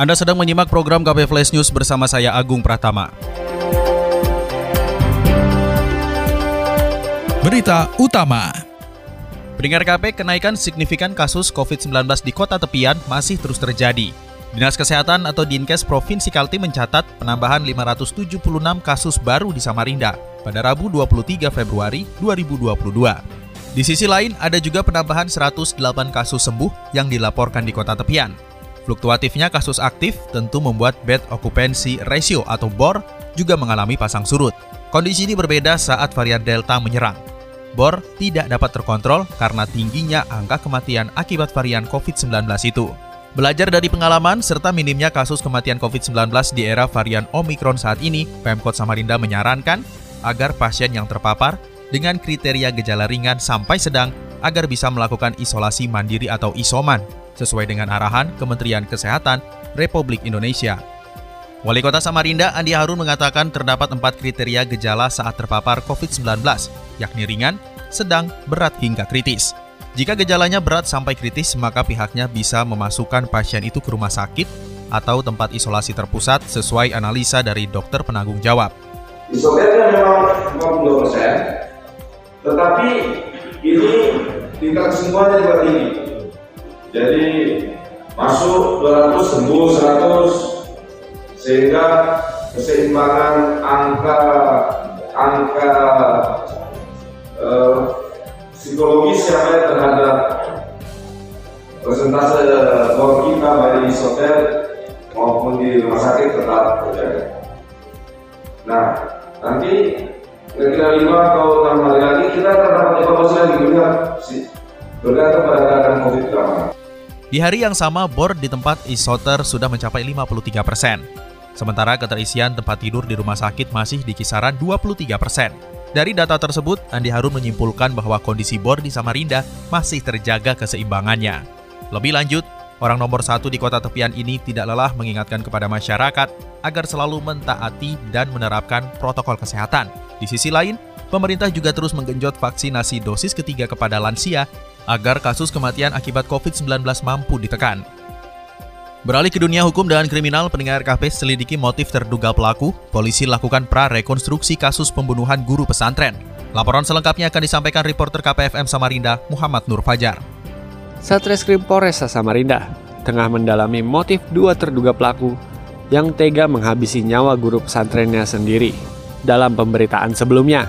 Anda sedang menyimak program KP Flash News bersama saya Agung Pratama. Berita utama. Pendengar KP, kenaikan signifikan kasus COVID-19 di kota tepian masih terus terjadi. Dinas Kesehatan atau Dinkes Provinsi Kaltim mencatat penambahan 576 kasus baru di Samarinda pada Rabu 23 Februari 2022. Di sisi lain, ada juga penambahan 108 kasus sembuh yang dilaporkan di kota tepian. Fluktuatifnya kasus aktif tentu membuat bed occupancy ratio atau BOR juga mengalami pasang surut. Kondisi ini berbeda saat varian Delta menyerang. BOR tidak dapat terkontrol karena tingginya angka kematian akibat varian COVID-19 itu. Belajar dari pengalaman serta minimnya kasus kematian COVID-19 di era varian Omicron saat ini, Pemkot Samarinda menyarankan agar pasien yang terpapar dengan kriteria gejala ringan sampai sedang agar bisa melakukan isolasi mandiri atau isoman sesuai dengan arahan Kementerian Kesehatan Republik Indonesia. Wali Kota Samarinda Andi Harun mengatakan terdapat empat kriteria gejala saat terpapar COVID-19, yakni ringan, sedang, berat hingga kritis. Jika gejalanya berat sampai kritis, maka pihaknya bisa memasukkan pasien itu ke rumah sakit atau tempat isolasi terpusat sesuai analisa dari dokter penanggung jawab. Isoternya memang 50 persen, tetapi ini tingkat semuanya juga tinggi. Jadi masuk 200 sembuh 100 sehingga keseimbangan angka angka eh, psikologis yang ada terhadap persentase bor kita baik di isoter maupun di rumah sakit tetap terjaga. Nah, nanti kira-kira lima atau enam hari lagi kita akan dapat evaluasi lagi melihat bergantung pada keadaan COVID bagaimana. Di hari yang sama, bor di tempat isoter sudah mencapai 53 persen. Sementara keterisian tempat tidur di rumah sakit masih di kisaran 23 persen. Dari data tersebut, Andi Harun menyimpulkan bahwa kondisi bor di Samarinda masih terjaga keseimbangannya. Lebih lanjut, orang nomor satu di kota tepian ini tidak lelah mengingatkan kepada masyarakat agar selalu mentaati dan menerapkan protokol kesehatan. Di sisi lain, pemerintah juga terus menggenjot vaksinasi dosis ketiga kepada lansia agar kasus kematian akibat COVID-19 mampu ditekan. Beralih ke dunia hukum dan kriminal, pendengar KP selidiki motif terduga pelaku, polisi lakukan pra-rekonstruksi kasus pembunuhan guru pesantren. Laporan selengkapnya akan disampaikan reporter KPFM Samarinda, Muhammad Nur Fajar. Satreskrim Polresta Samarinda tengah mendalami motif dua terduga pelaku yang tega menghabisi nyawa guru pesantrennya sendiri. Dalam pemberitaan sebelumnya,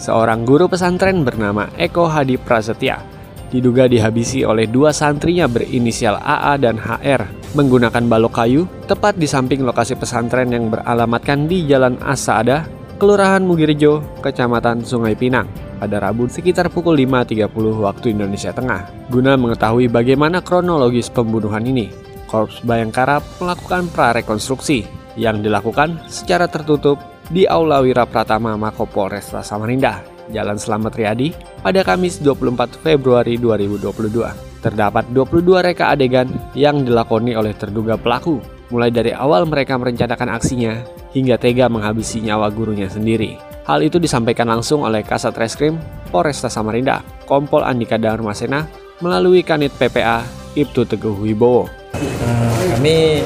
seorang guru pesantren bernama Eko Hadi Prasetya diduga dihabisi oleh dua santrinya berinisial AA dan HR menggunakan balok kayu tepat di samping lokasi pesantren yang beralamatkan di Jalan Asaada, Kelurahan Mugirjo, Kecamatan Sungai Pinang pada Rabu sekitar pukul 5.30 waktu Indonesia Tengah. Guna mengetahui bagaimana kronologis pembunuhan ini, Korps Bayangkara melakukan prarekonstruksi yang dilakukan secara tertutup di Aula Wira Pratama Mako Polresta Samarinda Jalan Selamat Riyadi pada Kamis 24 Februari 2022. Terdapat 22 reka adegan yang dilakoni oleh terduga pelaku, mulai dari awal mereka merencanakan aksinya hingga tega menghabisi nyawa gurunya sendiri. Hal itu disampaikan langsung oleh Kasat Reskrim Polresta Samarinda, Kompol Andika Darmasena, melalui Kanit PPA Ibtu Teguh Wibowo. Uh, kami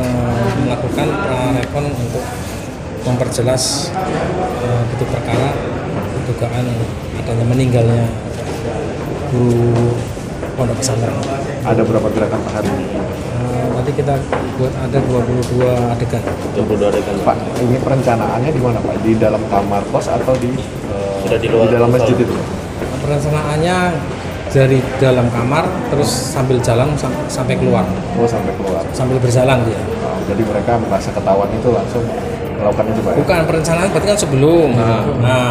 uh, melakukan rekon untuk memperjelas uh, perkara dugaan adanya meninggalnya guru pondok pesantren. Ada berapa gerakan per hari ini? Uh, tadi kita buat ada 22 adegan. 22 adegan. Pak, ini perencanaannya di mana Pak? Di dalam kamar kos atau di uh, Sudah di, luar di dalam masjid itu? Perencanaannya dari dalam kamar terus sambil jalan sam sampai keluar. Oh, sampai keluar. Sambil berjalan dia. Oh, jadi mereka merasa ketahuan itu langsung melakukan itu Pak? Ya? Bukan, perencanaan berarti kan sebelum. Nah, nah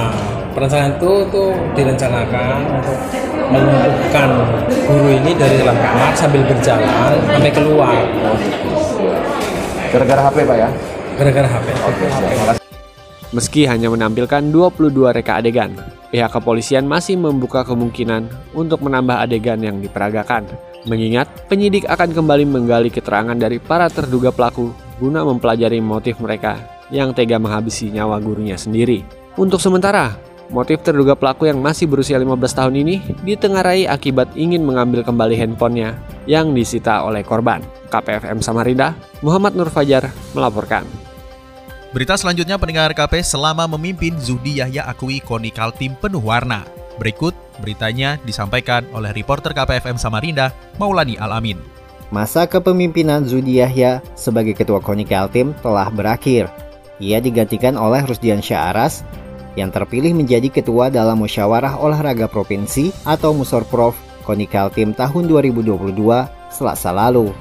perencanaan itu tuh direncanakan untuk melumpuhkan guru ini dari dalam kamar sambil berjalan sampai keluar. Gara-gara HP Pak ya? Gara-gara HP. Oke, siap. Meski hanya menampilkan 22 reka adegan, pihak kepolisian masih membuka kemungkinan untuk menambah adegan yang diperagakan. Mengingat penyidik akan kembali menggali keterangan dari para terduga pelaku guna mempelajari motif mereka yang tega menghabisi nyawa gurunya sendiri. Untuk sementara, motif terduga pelaku yang masih berusia 15 tahun ini ditengarai akibat ingin mengambil kembali handphonenya yang disita oleh korban. KPFM Samarinda, Muhammad Nur Fajar melaporkan. Berita selanjutnya pendengar KP selama memimpin Zudi Yahya akui Koni Kaltim penuh warna. Berikut beritanya disampaikan oleh reporter KPFM Samarinda, Maulani Alamin. Masa kepemimpinan Zudi Yahya sebagai ketua Koni Kaltim telah berakhir. Ia digantikan oleh Rusdian Syaaras yang terpilih menjadi ketua dalam Musyawarah Olahraga Provinsi atau Musorprov Koni Kaltim tahun 2022 Selasa lalu.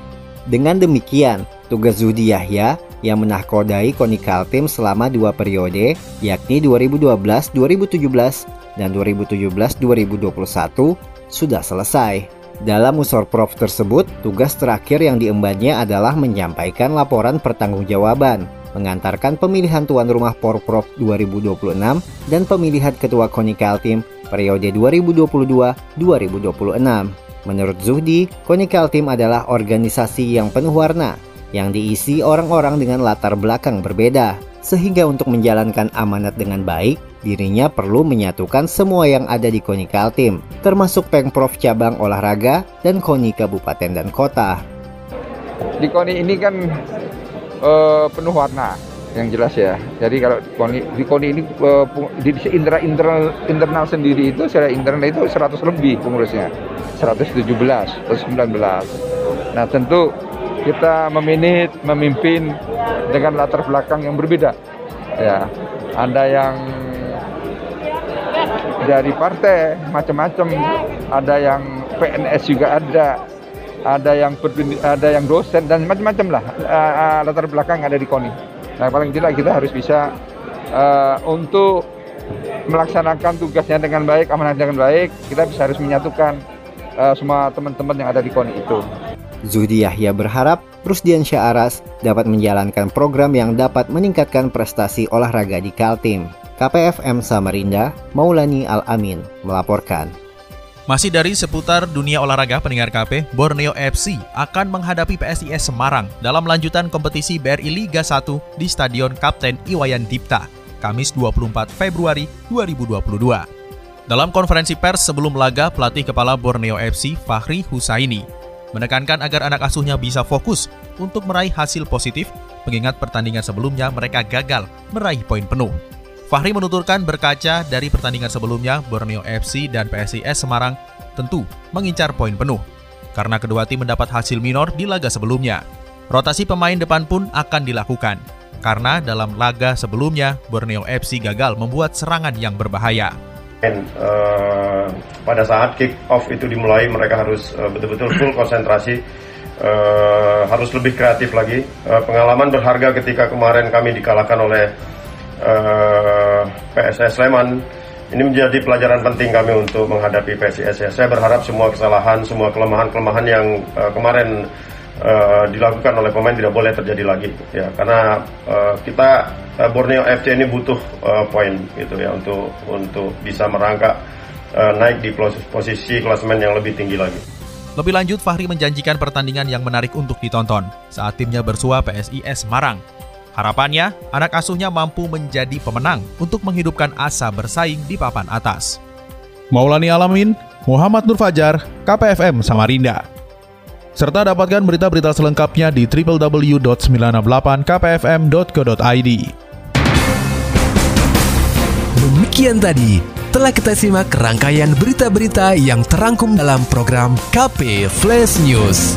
Dengan demikian, tugas Zudi Yahya yang menahkodai Koni Kaltim selama dua periode, yakni 2012-2017 dan 2017-2021, sudah selesai. Dalam Musorprov tersebut, tugas terakhir yang diembannya adalah menyampaikan laporan pertanggungjawaban, mengantarkan pemilihan tuan rumah Porprov 2026 dan pemilihan ketua Koni Kaltim periode 2022-2026. Menurut Zuhdi, Koni Kaltim adalah organisasi yang penuh warna, yang diisi orang-orang dengan latar belakang berbeda. Sehingga untuk menjalankan amanat dengan baik, dirinya perlu menyatukan semua yang ada di KONI Kaltim, termasuk Pengprov cabang olahraga dan KONI kabupaten dan kota. Di KONI ini kan uh, penuh warna yang jelas ya. Jadi kalau KONI, di KONI ini uh, di internal, internal internal sendiri itu secara internal itu 100 lebih pengurusnya. 117 atau 19. Nah, tentu kita meminit, memimpin dengan latar belakang yang berbeda. Ya, ada yang dari partai macam-macam, ada yang PNS juga ada, ada yang ada yang dosen dan macam-macam lah uh, latar belakang ada di KONI. Nah paling tidak kita harus bisa uh, untuk melaksanakan tugasnya dengan baik, amanah dengan baik, kita bisa harus menyatukan uh, semua teman-teman yang ada di KONI itu. Zuhdi Yahya berharap Rusdian Syaaras dapat menjalankan program yang dapat meningkatkan prestasi olahraga di Kaltim. KPFM Samarinda, Maulani Al-Amin melaporkan. Masih dari seputar dunia olahraga pendengar KP, Borneo FC akan menghadapi PSIS Semarang dalam lanjutan kompetisi BRI Liga 1 di Stadion Kapten Iwayan Dipta, Kamis 24 Februari 2022. Dalam konferensi pers sebelum laga, pelatih kepala Borneo FC Fahri Husaini menekankan agar anak asuhnya bisa fokus untuk meraih hasil positif, mengingat pertandingan sebelumnya mereka gagal meraih poin penuh. Fahri menuturkan berkaca dari pertandingan sebelumnya, Borneo FC dan PSIS Semarang tentu mengincar poin penuh, karena kedua tim mendapat hasil minor di laga sebelumnya. Rotasi pemain depan pun akan dilakukan, karena dalam laga sebelumnya Borneo FC gagal membuat serangan yang berbahaya. Uh, pada saat kick off itu dimulai mereka harus uh, betul-betul full konsentrasi uh, harus lebih kreatif lagi uh, pengalaman berharga ketika kemarin kami dikalahkan oleh uh, PSS Sleman ini menjadi pelajaran penting kami untuk menghadapi PSIS ya. Saya berharap semua kesalahan, semua kelemahan-kelemahan yang uh, kemarin uh, dilakukan oleh pemain tidak boleh terjadi lagi ya karena uh, kita uh, Borneo FC ini butuh uh, poin gitu ya untuk untuk bisa merangkak uh, naik di posisi klasemen yang lebih tinggi lagi. Lebih lanjut, Fahri menjanjikan pertandingan yang menarik untuk ditonton saat timnya bersua PSIS Semarang. Harapannya, anak asuhnya mampu menjadi pemenang untuk menghidupkan asa bersaing di papan atas. Maulani Alamin, Muhammad Nur Fajar, KPFM Samarinda. Serta dapatkan berita-berita selengkapnya di www.968kpfm.co.id. Demikian tadi telah kita simak rangkaian berita-berita yang terangkum dalam program KP Flash News.